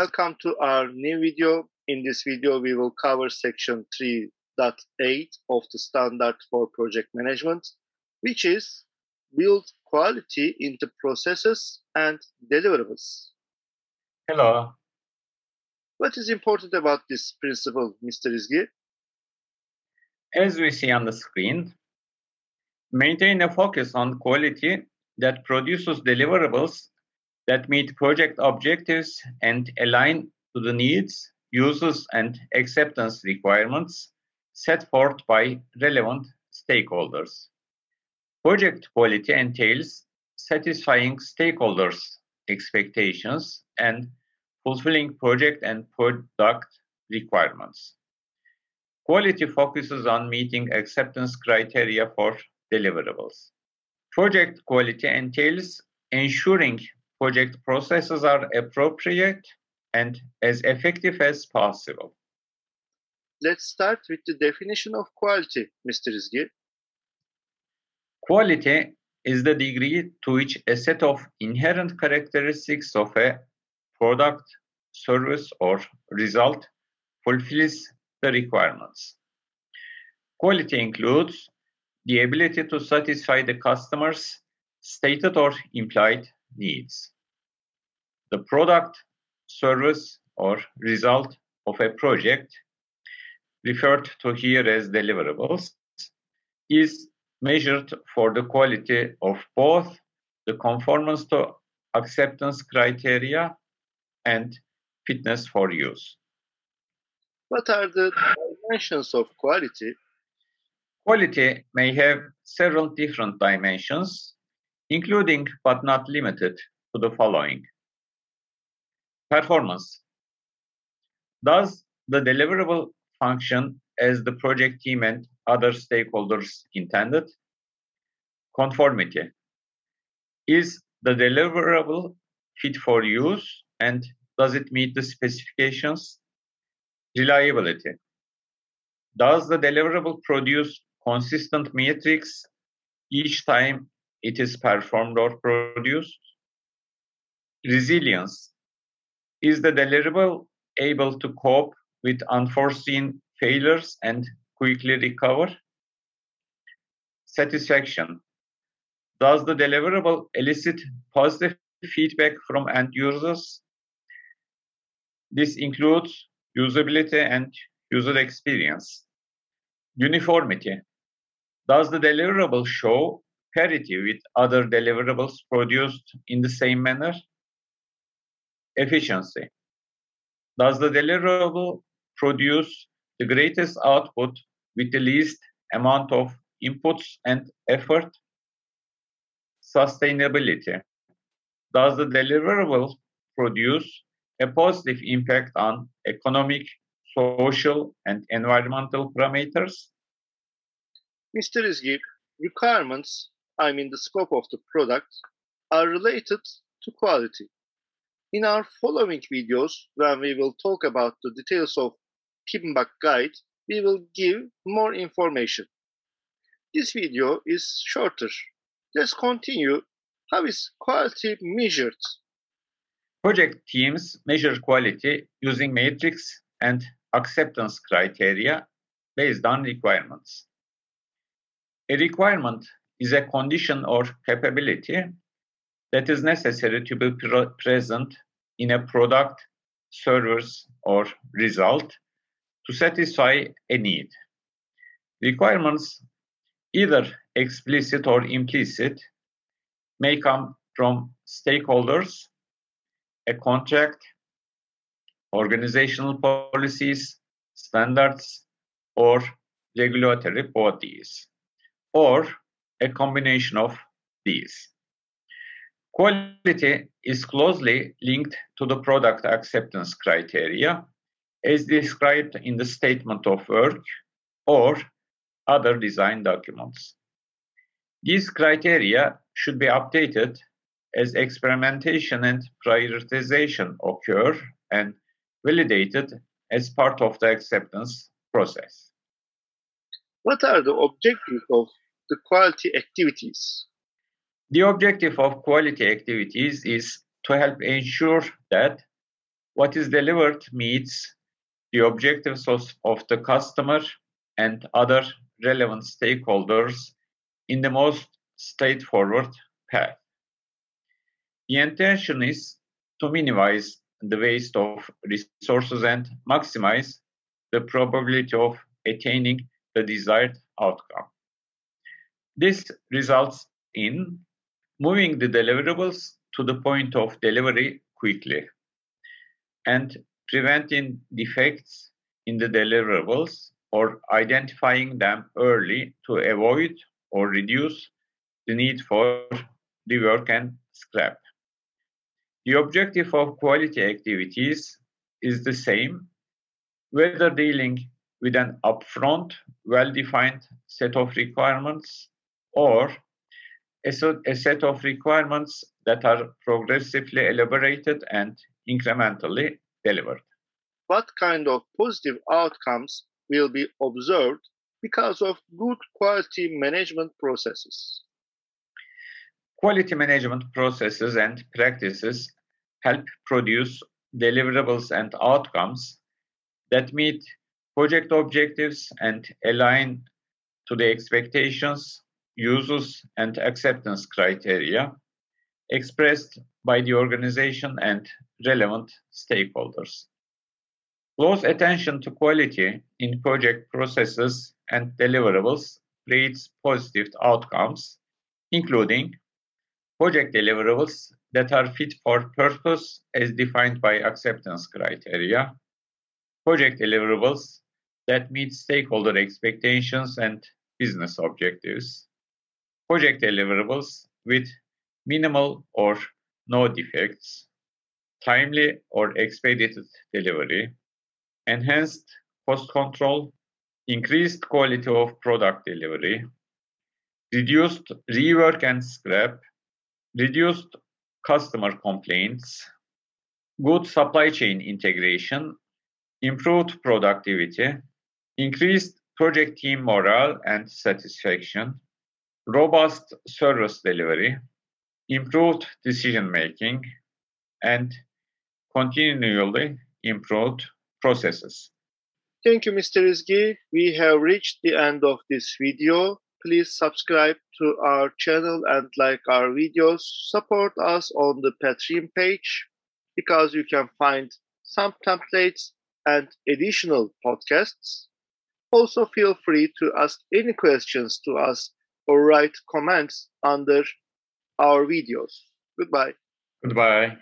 Welcome to our new video. In this video, we will cover section 3.8 of the standard for project management, which is build quality into processes and deliverables. Hello. What is important about this principle, Mr. Izgi? As we see on the screen, maintain a focus on quality that produces deliverables that meet project objectives and align to the needs, uses, and acceptance requirements set forth by relevant stakeholders. Project quality entails satisfying stakeholders' expectations and fulfilling project and product requirements. Quality focuses on meeting acceptance criteria for deliverables. Project quality entails ensuring project processes are appropriate and as effective as possible. Let's start with the definition of quality, Mr. Izgi. Quality is the degree to which a set of inherent characteristics of a product, service, or result fulfills the requirements. Quality includes the ability to satisfy the customer's stated or implied needs. The product, service, or result of a project, referred to here as deliverables, is measured for the quality of both the conformance to acceptance criteria and fitness for use. What are the dimensions of quality? Quality may have several different dimensions, including but not limited to the following. Performance. Does the deliverable function as the project team and other stakeholders intended? Conformity. Is the deliverable fit for use and does it meet the specifications? Reliability. Does the deliverable produce consistent metrics each time it is performed or produced? Resilience. Is the deliverable able to cope with unforeseen failures and quickly recover? Satisfaction. Does the deliverable elicit positive feedback from end users? This includes usability and user experience. Uniformity. Does the deliverable show parity with other deliverables produced in the same manner? Efficiency. Does the deliverable produce the greatest output with the least amount of inputs and effort? Sustainability. Does the deliverable produce a positive impact on economic, social, and environmental parameters? Mr. Izgi, requirements, I mean the scope of the product, are related to quality. In our following videos, when we will talk about the details of PMBOK guide, we will give more information. This video is shorter. Let's continue. How is quality measured? Project teams measure quality using metrics and acceptance criteria based on requirements. A requirement is a condition or capability that is necessary to be present in a product, service, or result to satisfy a need. Requirements, either explicit or implicit, may come from stakeholders, a contract, organizational policies, standards, or regulatory bodies, or a combination of these. Quality is closely linked to the product acceptance criteria as described in the statement of work or other design documents. These criteria should be updated as experimentation and prioritization occur and validated as part of the acceptance process. What are the objectives of the quality activities? The objective of quality activities is to help ensure that what is delivered meets the objectives of, of the customer and other relevant stakeholders in the most straightforward path. The intention is to minimize the waste of resources and maximize the probability of attaining the desired outcome. This results in moving the deliverables to the point of delivery quickly and preventing defects in the deliverables or identifying them early to avoid or reduce the need for rework and scrap. The objective of quality activities is the same, whether dealing with an upfront, well defined set of requirements or a, set of requirements that are progressively elaborated and incrementally delivered. What kind of positive outcomes will be observed because of good quality management processes? Quality management processes and practices help produce deliverables and outcomes that meet project objectives and align to the expectations, uses, and acceptance criteria expressed by the organization and relevant stakeholders. Close attention to quality in project processes and deliverables creates positive outcomes, including project deliverables that are fit for purpose as defined by acceptance criteria, project deliverables that meet stakeholder expectations and business objectives, project deliverables with minimal or no defects, timely or expedited delivery, enhanced cost control, increased quality of product delivery, reduced rework and scrap, reduced customer complaints, good supply chain integration, improved productivity, increased project team morale and satisfaction, robust service delivery, improved decision making, and continually improved processes. Thank you, Mr. Izgi. We have reached the end of this video. Please subscribe to our channel and like our videos. Support us on the Patreon page because you can find some templates and additional podcasts. Also, feel free to ask any questions to us or write comments under our videos. Goodbye. Goodbye.